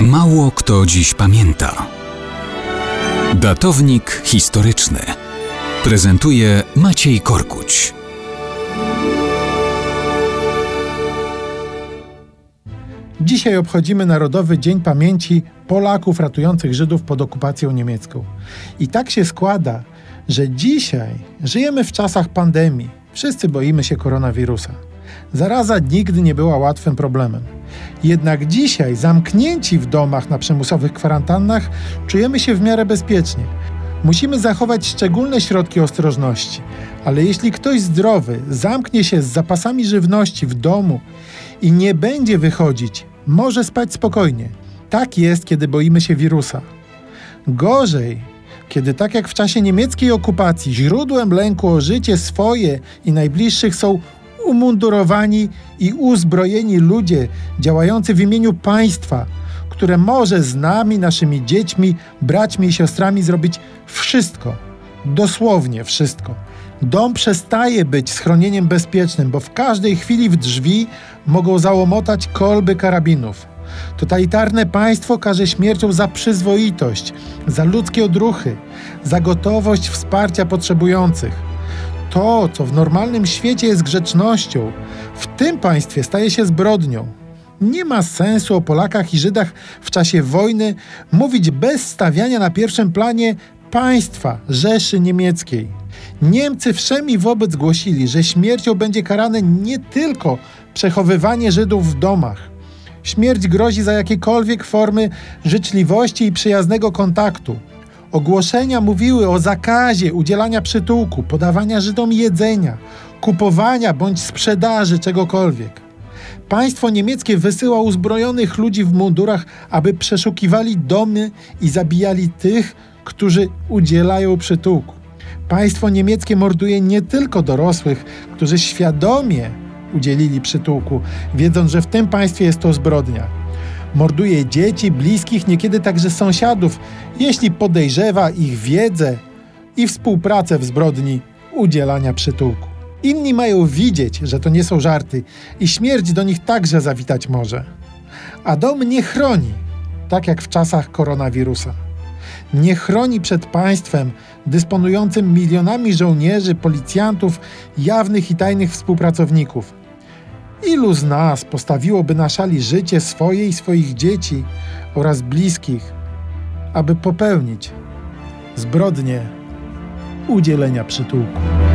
Mało kto dziś pamięta. Datownik historyczny prezentuje Maciej Korkuć. Dzisiaj obchodzimy Narodowy Dzień Pamięci Polaków ratujących Żydów pod okupacją niemiecką. I tak się składa, że dzisiaj żyjemy w czasach pandemii. Wszyscy boimy się koronawirusa. Zaraza nigdy nie była łatwym problemem. Jednak dzisiaj, zamknięci w domach na przymusowych kwarantannach, czujemy się w miarę bezpiecznie. Musimy zachować szczególne środki ostrożności, ale jeśli ktoś zdrowy zamknie się z zapasami żywności w domu i nie będzie wychodzić, może spać spokojnie. Tak jest, kiedy boimy się wirusa. Gorzej, kiedy tak jak w czasie niemieckiej okupacji źródłem lęku o życie swoje i najbliższych są umundurowani i uzbrojeni ludzie działający w imieniu państwa, które może z nami, naszymi dziećmi, braćmi i siostrami zrobić wszystko, dosłownie wszystko. Dom przestaje być schronieniem bezpiecznym, bo w każdej chwili w drzwi mogą załomotać kolby karabinów. Totalitarne państwo każe śmiercią za przyzwoitość, za ludzkie odruchy, za gotowość wsparcia potrzebujących. To, co w normalnym świecie jest grzecznością, w tym państwie staje się zbrodnią. Nie ma sensu o Polakach i Żydach w czasie wojny mówić bez stawiania na pierwszym planie państwa Rzeszy Niemieckiej. Niemcy wszemi wobec głosili, że śmiercią będzie karane nie tylko przechowywanie Żydów w domach. Śmierć grozi za jakiekolwiek formy życzliwości i przyjaznego kontaktu. Ogłoszenia mówiły o zakazie udzielania przytułku, podawania Żydom jedzenia, kupowania bądź sprzedaży czegokolwiek. Państwo niemieckie wysyła uzbrojonych ludzi w mundurach, aby przeszukiwali domy i zabijali tych, którzy udzielają przytułku. Państwo niemieckie morduje nie tylko dorosłych, którzy świadomie udzielili przytułku, wiedząc, że w tym państwie jest to zbrodnia. Morduje dzieci, bliskich, niekiedy także sąsiadów, jeśli podejrzewa ich wiedzę i współpracę w zbrodni udzielania przytułku. Inni mają widzieć, że to nie są żarty i śmierć do nich także zawitać może. A dom nie chroni, tak jak w czasach koronawirusa. Nie chroni przed państwem dysponującym milionami żołnierzy, policjantów, jawnych i tajnych współpracowników. Ilu z nas postawiłoby na szali życie swoje i swoich dzieci oraz bliskich, aby popełnić zbrodnię udzielenia przytułku?